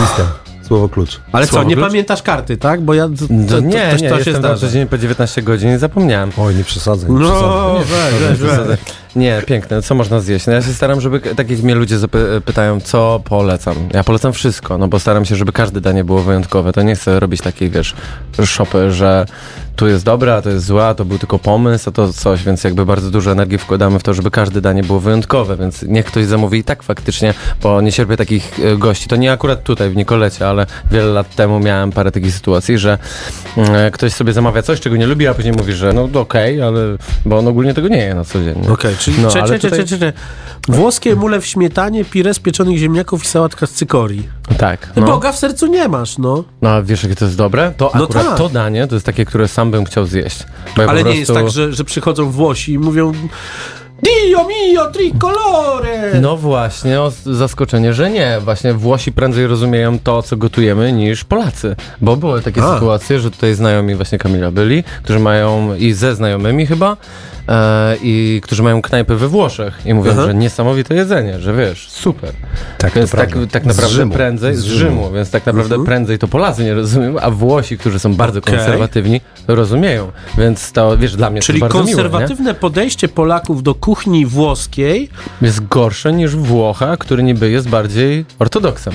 S4: Listem. Słowo klucz.
S2: Ale
S6: Słowo
S2: co, nie
S6: klucz?
S2: pamiętasz karty, tak? Bo ja... To, to,
S6: No
S2: to,
S6: nie,
S2: też
S6: nie,
S2: to się
S6: jestem
S2: zdarza.
S6: codziennie po 19 godzin i zapomniałem.
S4: Oj, nie przesadzaj. Nie przesadzaj.
S2: No, weź, weź, weź. *laughs*
S6: Nie, piękne. Co można zjeść? No ja się staram, żeby, tak jak mnie ludzie zapy- pytają, co polecam. Ja polecam wszystko, no bo staram się, żeby każde danie było wyjątkowe. To nie chcę robić takiej, wiesz, szopy, że tu jest dobre, a to jest złe, a to był tylko pomysł, a to coś, więc jakby bardzo dużo energii wkładamy w to, żeby każde danie było wyjątkowe, więc niech ktoś zamówi i tak faktycznie, bo nie cierpię takich e, gości. To nie akurat tutaj w Nikolecie, ale wiele lat temu miałem parę takich sytuacji, że e, ktoś sobie zamawia coś, czego nie lubi, a później mówi, że no okej, ale bo on ogólnie tego nie je na co dzień.
S2: Okej, czyli
S6: No,
S2: cze, cze, cze,
S6: tutaj-
S2: cze, cze. włoskie mule w śmietanie, pire z pieczonych ziemniaków i sałatka z cykorii.
S6: Tak.
S2: No. Boga w sercu nie masz, no.
S6: No a wiesz, jakie to jest dobre? To
S2: No
S6: akurat
S2: tak.
S6: to danie to jest takie, które sam bym chciał zjeść. Ja
S2: Ale nie jest tak, że, że przychodzą Włosi i mówią Dio mio tricolore!
S6: No właśnie, o zaskoczenie, że nie. Właśnie Włosi prędzej rozumieją to, co gotujemy, niż Polacy. Bo były takie
S2: A.
S6: sytuacje, że tutaj znajomi właśnie Kamila byli, którzy mają i ze znajomymi chyba, e, i którzy mają knajpy we Włoszech i mówią,
S2: Aha.
S6: że niesamowite jedzenie, że wiesz, super.
S4: Tak,
S6: Więc tak, tak
S4: Z
S6: naprawdę
S4: Rzymu.
S6: prędzej z
S4: Z
S6: Rzymu,
S4: Rzymu.
S6: więc tak naprawdę
S2: Mhm.
S6: prędzej to Polacy nie rozumieją, a Włosi, którzy są bardzo
S2: Okej.
S6: konserwatywni, rozumieją. Więc to, wiesz, dla mnie
S2: Czyli
S6: to jest bardzo
S2: konserwatywne podejście Polaków do kuchni włoskiej?
S6: Jest gorsze niż Włocha, który niby jest bardziej ortodoksem.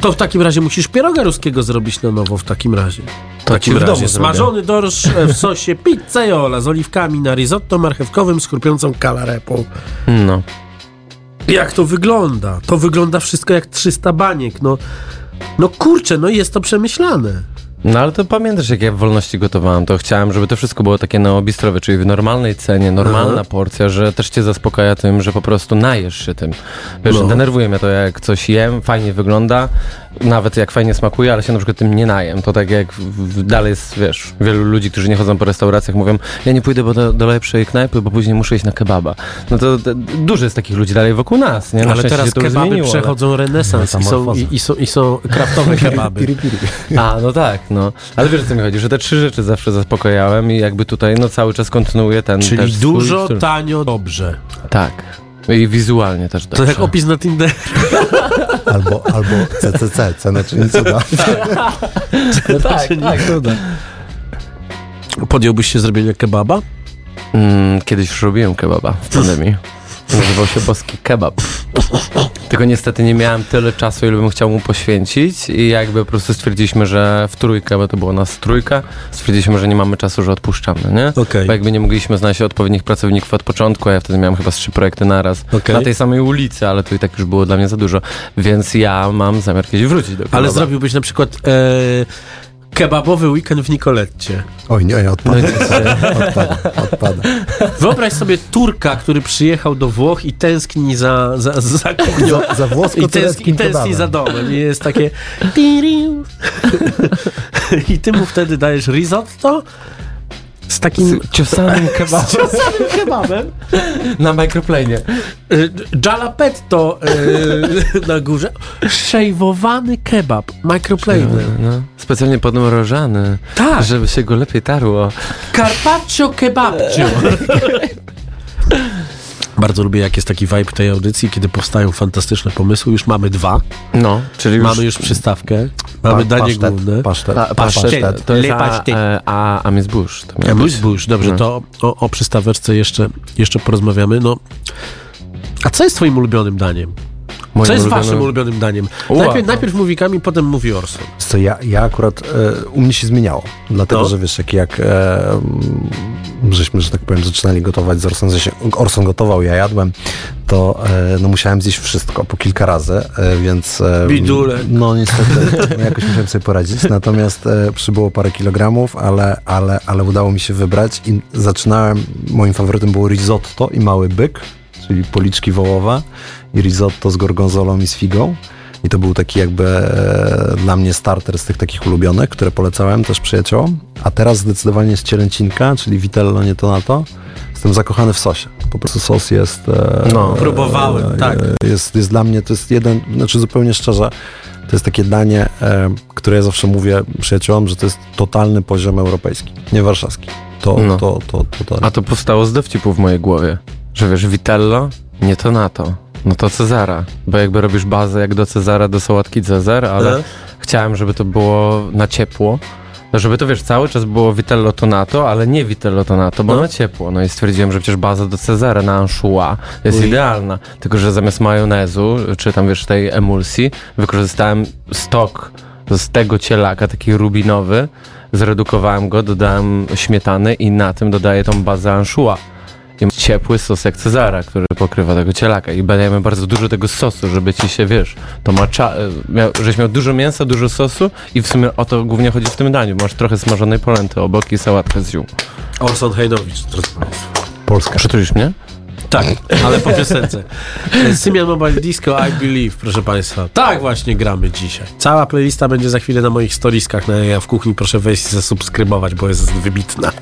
S2: To w takim razie musisz pieroga ruskiego zrobić na nowo w takim razie. W
S6: To
S2: takim
S6: w domu
S2: smażony dorsz e, w sosie pizzaiola z oliwkami na risotto marchewkowym z chrupiącą kalarepą.
S6: No.
S2: Jak to wygląda? To wygląda wszystko jak 300 baniek, no. No kurczę, no jest to przemyślane.
S6: No ale to pamiętasz, jak ja w wolności gotowałem, to chciałem, żeby to wszystko było takie neobistrowe, czyli w normalnej cenie, normalna
S2: Aha.
S6: porcja, że też cię zaspokaja tym, że po prostu najesz się tym. Wiesz,
S2: No.
S6: denerwuje mnie to, jak coś jem, fajnie wygląda, nawet jak fajnie smakuje, ale się na przykład tym nie najem. To tak jak dalej jest, wiesz, wielu ludzi, którzy nie chodzą po restauracjach, mówią, ja nie pójdę bo do, do lepszej knajpy, bo później muszę iść na kebaba. No to, to dużo jest takich ludzi dalej wokół nas, nie? Na
S2: Ale teraz kebaby
S6: zmieniło, ale-
S2: przechodzą renesans i są, i, i, są, i są kraftowe *laughs* kebaby.
S6: A, no tak, no. Ale wiesz o co mi chodzi, że te trzy rzeczy zawsze zaspokojałem i jakby tutaj no cały czas kontynuuję ten
S2: Czyli
S6: też swój
S2: dużo,
S6: styl.
S2: tanio, dobrze.
S6: Tak. I wizualnie też
S2: To
S6: dobrze.
S2: jak opis na Tinder. *laughs*
S4: Albo, albo CCC, cena czy nie cuda.
S6: No *laughs* tak,
S2: Czy nie
S6: tak.
S2: cuda. Podjąłbyś się zrobienia kebaba?
S6: Mm, kiedyś już robiłem kebaba w pandemii. Nazywał się Boski Kebab. Tylko niestety nie miałem tyle czasu, ile bym chciał mu poświęcić i jakby po prostu stwierdziliśmy, że w trójkę, bo to było nas trójka, stwierdziliśmy, że nie mamy czasu, że odpuszczamy, nie?
S2: Okej.
S6: Bo jakby nie mogliśmy znaleźć odpowiednich pracowników od początku, a ja wtedy miałem chyba trzy projekty naraz.
S2: Okej.
S6: Na tej samej ulicy, ale to i tak już było dla mnie za dużo. Więc ja mam zamiar kiedyś wrócić do.
S2: Ale zrobiłbyś na przykład e, kebabowy weekend w Nicoletcie.
S4: Oj, nie, nie,
S6: No,
S4: odpada, odpada, odpada.
S2: Wyobraź sobie Turka, który przyjechał do Włoch i tęskni za, za, za kuchnią.
S4: Za, za
S2: I, tęskni, I tęskni za domem. I jest takie... I ty mu wtedy dajesz risotto z takim
S6: z ciosanym *laughs* kebabem
S2: samym kebabem.
S6: na microplanie.
S2: Y, Jalapetto y, *laughs* na górze. Szejwowany kebab. Microplane.
S6: No, specjalnie podmrożany,
S2: Tak.
S6: żeby się go lepiej tarło.
S2: Carpaccio kebabcio. *laughs* Bardzo lubię, jak jest taki vibe tej audycji, kiedy powstają fantastyczne pomysły. Już mamy dwa.
S6: No, czyli już...
S2: Mamy już przystawkę. Mamy
S4: Pa-
S2: danie
S4: pasztet,
S2: główne.
S4: Pasztet,
S6: Pa,
S2: pasztet.
S6: pasztet. To jest a, e, a, a Miss Bush.
S2: Ja
S6: być.
S2: Bush, dobrze,
S6: No.
S2: to o, o przystaweczce jeszcze, jeszcze porozmawiamy. No, a co jest twoim ulubionym daniem?
S6: Moim
S2: co jest
S6: ulubionym-
S2: waszym ulubionym daniem? Najpierw, najpierw mówi Kamil, potem mówi Orson.
S4: Co ja, ja akurat e, u mnie się zmieniało. Dlatego,
S2: No.
S4: że wiesz, jak, jak e, mm, żeśmy, że tak powiem, zaczynali gotować z Orson, sensie Orson gotował, ja jadłem, to e, no, musiałem zjeść wszystko po kilka razy, e, więc... E,
S8: Bidulek.
S4: No niestety, no, *laughs* jakoś musiałem sobie poradzić. Natomiast e, przybyło parę kilogramów, ale, ale, ale udało mi się wybrać i zaczynałem, moim faworytem było risotto i mały byk, czyli policzki wołowe i risotto z gorgonzolą i z figą. I to był taki jakby e, dla mnie starter z tych takich ulubionych, które polecałem też przyjaciołom. A teraz zdecydowanie jest cielęcinka, czyli vitello nie to na to. Jestem zakochany w sosie. Po prostu sos jest... E,
S6: No.
S8: Próbowałem,
S4: e,
S8: tak.
S4: Jest, jest dla mnie, to jest jeden, znaczy zupełnie szczerze, to jest takie danie, e, które ja zawsze mówię przyjaciołom, że to jest totalny poziom europejski, nie warszawski. To,
S6: No.
S4: to, to, to, to,
S6: A to powstało z dowcipu w mojej głowie, że wiesz, Vitello, nie to na to. No to Cezara, bo jakby robisz bazę jak do Cezara, do sałatki Cezar, ale
S8: E?
S6: chciałem, żeby to było na ciepło. No żeby to wiesz, cały czas było Vitello Tonato, ale nie Vitello Tonato, bo
S8: No.
S6: na ciepło. No i stwierdziłem, że przecież baza do Cezara na anchois jest
S8: Ui.
S6: idealna. Tylko, że zamiast majonezu, czy tam wiesz, tej emulsji, wykorzystałem stok z tego cielaka, taki rubinowy, zredukowałem go, dodałem śmietany i na tym dodaję tą bazę anchois. I ciepły sos jak Cezara, który pokrywa tego cielaka. I dajemy bardzo dużo tego sosu, żeby ci się, wiesz, to macza... Miał, żeś miał dużo mięsa, dużo sosu i w sumie o to głównie chodzi w tym daniu. Masz trochę smażonej polenty obok i sałatkę z ziół.
S8: Orson Hejdowicz, drodzy Państwo.
S4: Polska.
S6: Przytulisz mnie?
S8: Tak, ale po piosence. *laughs* Symian Mobile Disco I Believe, proszę Państwa. Tak właśnie gramy dzisiaj. Cała playlista będzie za chwilę na moich storiskach na ja w kuchni. Proszę wejść i zasubskrybować, bo jest wybitna.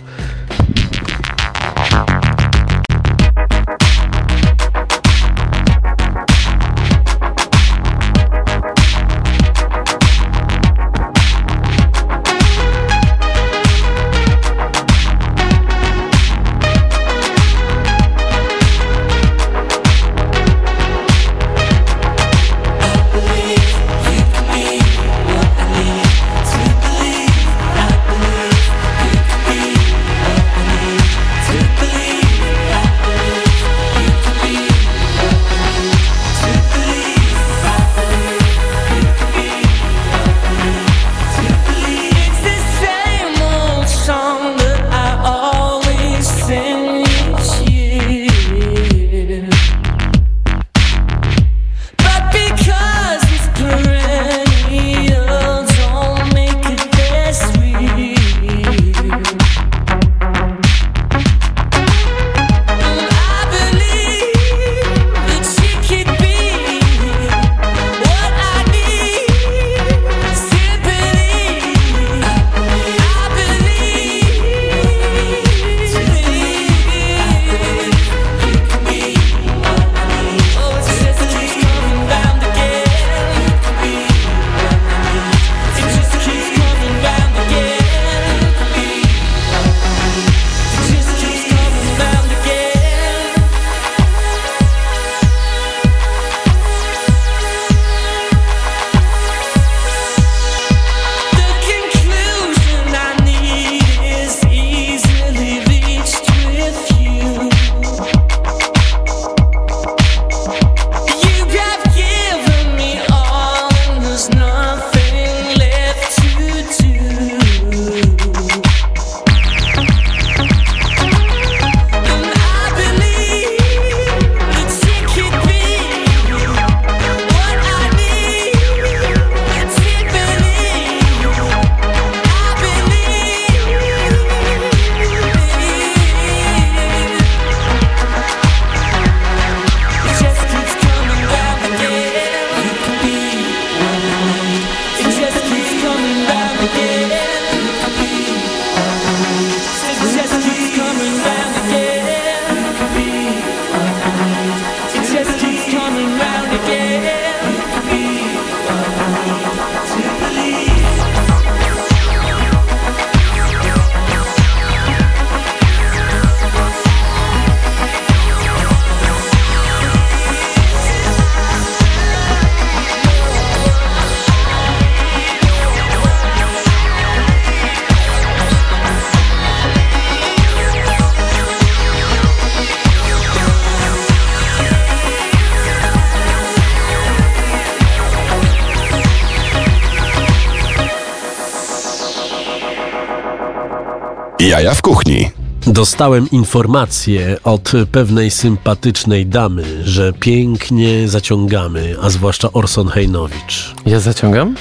S3: Jaja w kuchni.
S2: Dostałem informację od pewnej sympatycznej damy, że pięknie zaciągamy, a zwłaszcza Orson Hejnowicz.
S6: Ja zaciągam?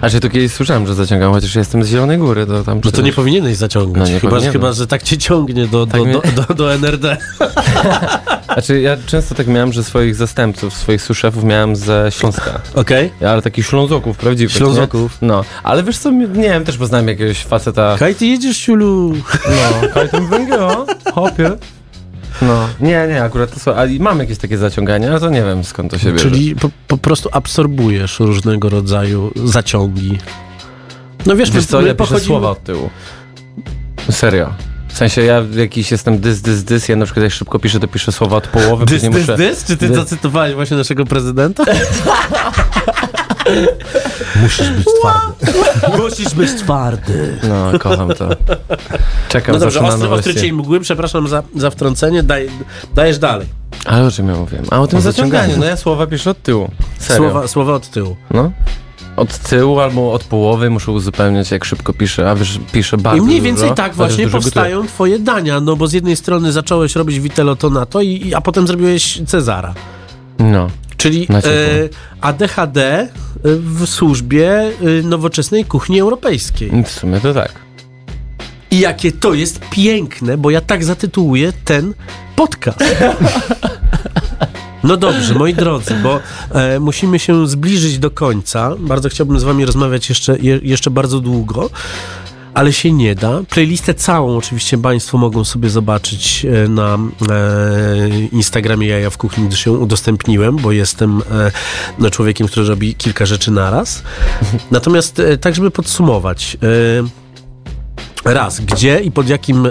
S6: A czy to kiedyś słyszałem, że zaciągam, chociaż jestem z Zielonej Góry, to tam...
S2: No to nie powinieneś zaciągać,
S6: No nie
S2: chyba, że,
S6: powinienem.
S2: chyba, że tak cię ciągnie do, do,
S6: Tak mnie-
S2: do, do, do NRD.
S6: Znaczy *laughs* ja często tak miałem, że swoich zastępców, swoich suszefów miałem ze Śląska.
S2: Okej?
S6: Ja, ale takich Ślązoków prawdziwych,
S2: Ślązoków.
S6: Nie? No, ale wiesz co, nie wiem, też poznałem jakiegoś faceta...
S2: Kaj, ty jedziesz, Siulu?
S6: No, kajtem węgiela, hopie. No, nie, nie, akurat to są, ale mam jakieś takie zaciągania, ale to nie wiem skąd to się bierze.
S2: Czyli po, po prostu absorbujesz różnego rodzaju zaciągi. No wiesz,
S6: Wiesz
S2: my,
S6: co,
S2: my
S6: ja piszę
S2: pochodzimy-
S6: słowa od tyłu. Serio. W sensie ja jakiś jestem dys, dys, dys, ja na przykład jak szybko piszę, to piszę słowa od połowy,
S2: Dys,
S6: później
S2: dys,
S6: muszę...
S2: dys? Czy ty
S6: Dys.
S2: zacytowałeś właśnie naszego prezydenta? *laughs*
S4: Musisz być twardy. *laughs*
S2: Musisz być twardy.
S6: No, kocham to. Czekam
S2: No dobrze, ostry, ostry mgły, przepraszam za, za wtrącenie, Daj, dajesz dalej.
S6: Ale o czym ja mówiłem? A o tym
S4: O
S6: zaciąganiu.
S4: zaciąganiu.
S6: No ja słowa piszę od tyłu. Serio.
S2: Słowa, słowa od tyłu.
S6: No. Od tyłu albo od połowy muszę uzupełniać, jak szybko piszę, a wiesz, piszę bardzo
S2: I mniej
S6: dużo,
S2: więcej tak
S6: też
S2: właśnie
S6: dużo
S2: powstają twoje dania, no bo z jednej strony zacząłeś robić Vitello Tonato, i, i- a potem zrobiłeś Cezara.
S6: No.
S2: Czyli
S6: ciepło.
S2: e, ADHD e, w służbie e, nowoczesnej kuchni europejskiej.
S6: W sumie to tak.
S2: I jakie to jest piękne, bo ja tak zatytułuję ten podcast. No dobrze, moi drodzy, bo e, musimy się zbliżyć do końca. Bardzo chciałbym z wami rozmawiać jeszcze, je, jeszcze bardzo długo, ale się nie da. Playlistę całą oczywiście państwo mogą sobie zobaczyć e, na e, Instagramie Jaja w Kuchni, gdyż ją udostępniłem, bo jestem e, no, człowiekiem, który robi kilka rzeczy naraz. Natomiast tak, żeby podsumować... Raz, gdzie i pod jakim, e,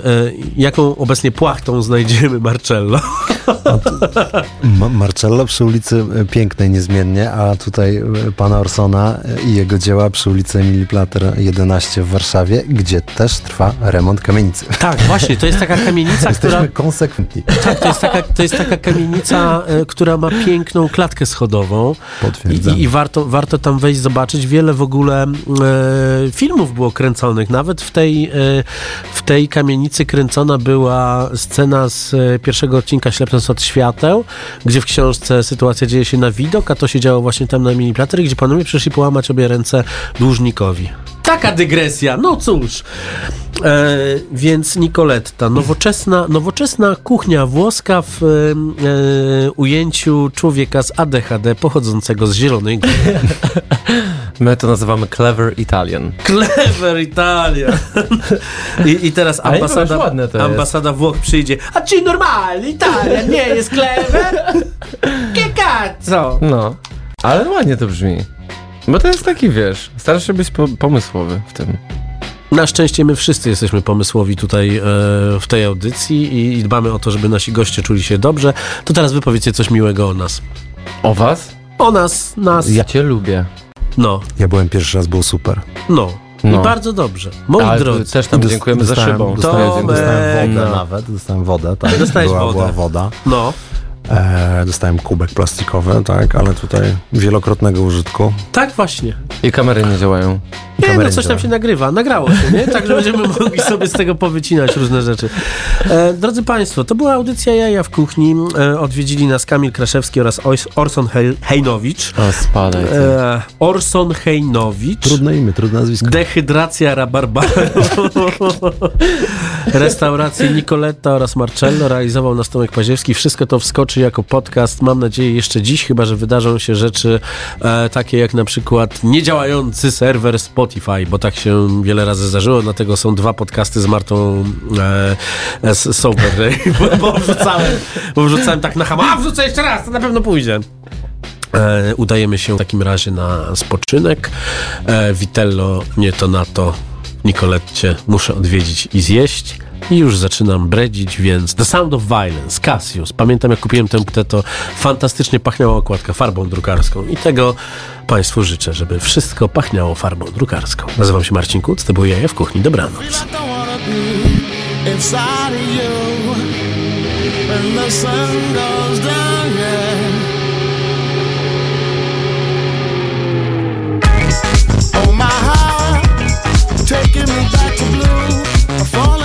S2: jaką obecnie płachtą znajdziemy Marcello? *laughs*
S4: Ma- Marcello przy ulicy e, Pięknej niezmiennie, a tutaj e, pana Orsona i jego dzieła przy ulicy Emilii Plater 11 w Warszawie, gdzie też trwa remont kamienicy.
S2: Tak, właśnie, to jest taka kamienica, *laughs* która,
S4: Jesteśmy konsekwentni.
S2: tak, to jest taka, to jest taka kamienica, e, która ma piękną klatkę schodową i,
S4: Potwierdzam.
S2: i, i warto, warto tam wejść, zobaczyć. Wiele w ogóle e, filmów było kręconych, nawet w tej, w tej kamienicy kręcona była scena z e, pierwszego odcinka Ślepnąc od świateł, gdzie w książce sytuacja dzieje się na widok, a to się działo właśnie tam na mini gdzie panowie przyszli połamać obie ręce dłużnikowi. Taka dygresja, no cóż. E, więc Nicoletta, nowoczesna, nowoczesna kuchnia włoska w e, ujęciu człowieka z ADHD pochodzącego z Zielonej Góry. *laughs*
S6: My to nazywamy clever Italian.
S2: Clever Italia. I, I teraz ambasada,
S6: jest.
S2: ambasada Włoch przyjdzie. A ci normalny Italia nie jest clever? Che cazzo?
S6: No. Ale ładnie to brzmi. Bo to jest taki, wiesz, starasz się być po pomysłowy w tym.
S2: Na szczęście my wszyscy jesteśmy pomysłowi tutaj e, w tej audycji i, i dbamy o to, żeby nasi goście czuli się dobrze. To teraz wy powiecie coś miłego o nas.
S6: O was?
S2: O nas, nas.
S6: Ja cię lubię.
S2: No,
S4: Ja byłem pierwszy raz, było super.
S2: no.
S6: No.
S2: I bardzo dobrze. Moi
S6: Ale
S2: drodzy.
S6: też tam dziękujemy za szybą.
S4: Dostałem,
S2: Tomek!
S4: dostałem wodę
S6: No.
S4: nawet, dostałem wodę, tak. *laughs*
S2: Dostałeś
S4: była,
S2: wodę.
S4: była woda.
S2: No,
S4: E, dostałem kubek plastikowy, tak, ale tutaj wielokrotnego użytku.
S2: tak właśnie.
S6: I kamery nie działają.
S2: Nie, no coś tam się nagrywa, nagrało się, nie? Także będziemy *laughs* mogli sobie z tego powycinać różne rzeczy. E, drodzy Państwo, to była audycja Jaja w Kuchni. E, odwiedzili nas Kamil Kraszewski oraz Orson Hej- Hejnowicz.
S6: O, spadaj.
S2: E, Orson Hejnowicz.
S4: Trudne imię, trudne nazwisko.
S2: Dehydracja rabarbaru. *laughs* Restauracji Nicoletta oraz Marcello realizował nas Tomek Paziewski. Wszystko to wskoczy jako podcast. Mam nadzieję jeszcze dziś, chyba że wydarzą się rzeczy e, takie jak na przykład niedziałający serwer Spotify, bo tak się wiele razy zdarzyło, dlatego są dwa podcasty z Martą e, z Sober, *laughs* bo, bo wrzucałem, bo wrzucałem tak na hama, a wrzucę jeszcze raz, to na pewno pójdzie. E, udajemy się w takim razie na spoczynek. E, Vitello, nie to na to. Nicoletcie muszę odwiedzić i zjeść. I już zaczynam bredzić, więc The Sound of Violence, Cassius. Pamiętam, jak kupiłem tę płytę, to fantastycznie pachniała okładka farbą drukarską. I tego Państwu życzę, żeby wszystko pachniało farbą drukarską. Nazywam się Marcin Kuc, to był Jaja w Kuchni. Dobranoc.
S5: Oh taking me back to blue, falling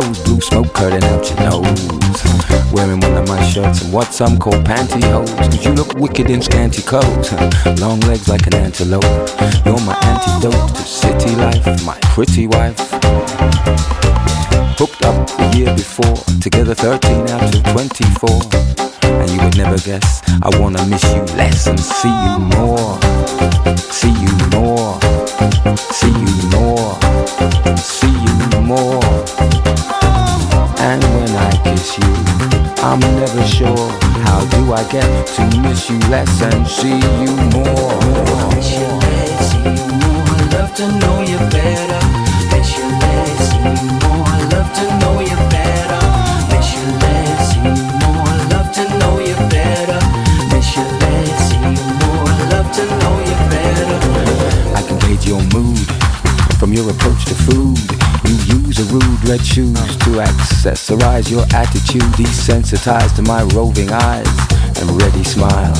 S9: closed, blue smoke curling out your nose. Wearing one of my shirts and what some call pantyhose. Cause you look wicked in scanty clothes. Long legs like an antelope. You're my antidote to city life, my pretty wife. Hooked up the year before, together 13 out of 24. And you would never guess, I wanna miss you less and see you more. I'm never sure. How do I get to miss you less and see you more?
S10: Miss you less, see you more. Love to know you better. Miss you less, see you more. Love to know you better. Miss you less, see you more. Love to know you better. Miss you less, see you more. Love to know you better.
S9: I can gauge your mood from your approach to food. You use a rude red shoes to accessorize your attitude, desensitized to my roving eyes and ready smile.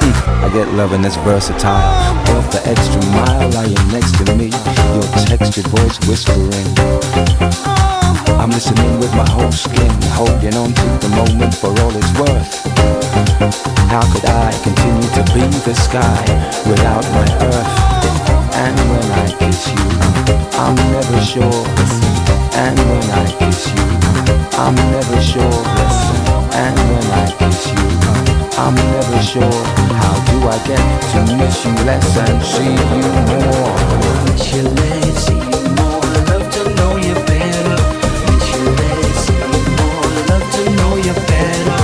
S9: Mm, I get loving that's versatile. Worth the extra mile lying next to me, your textured voice whispering. I'm listening with my whole skin, holding on to the moment for all it's worth. How could I continue to be the sky without my earth? And when I kiss you, I'm never sure. And when I kiss you, I'm never sure. And when I kiss you, I'm never sure. How do I get to miss you less and see you more?
S10: You less, see you more. Love to know you better. You less, see you more. Love to know you better.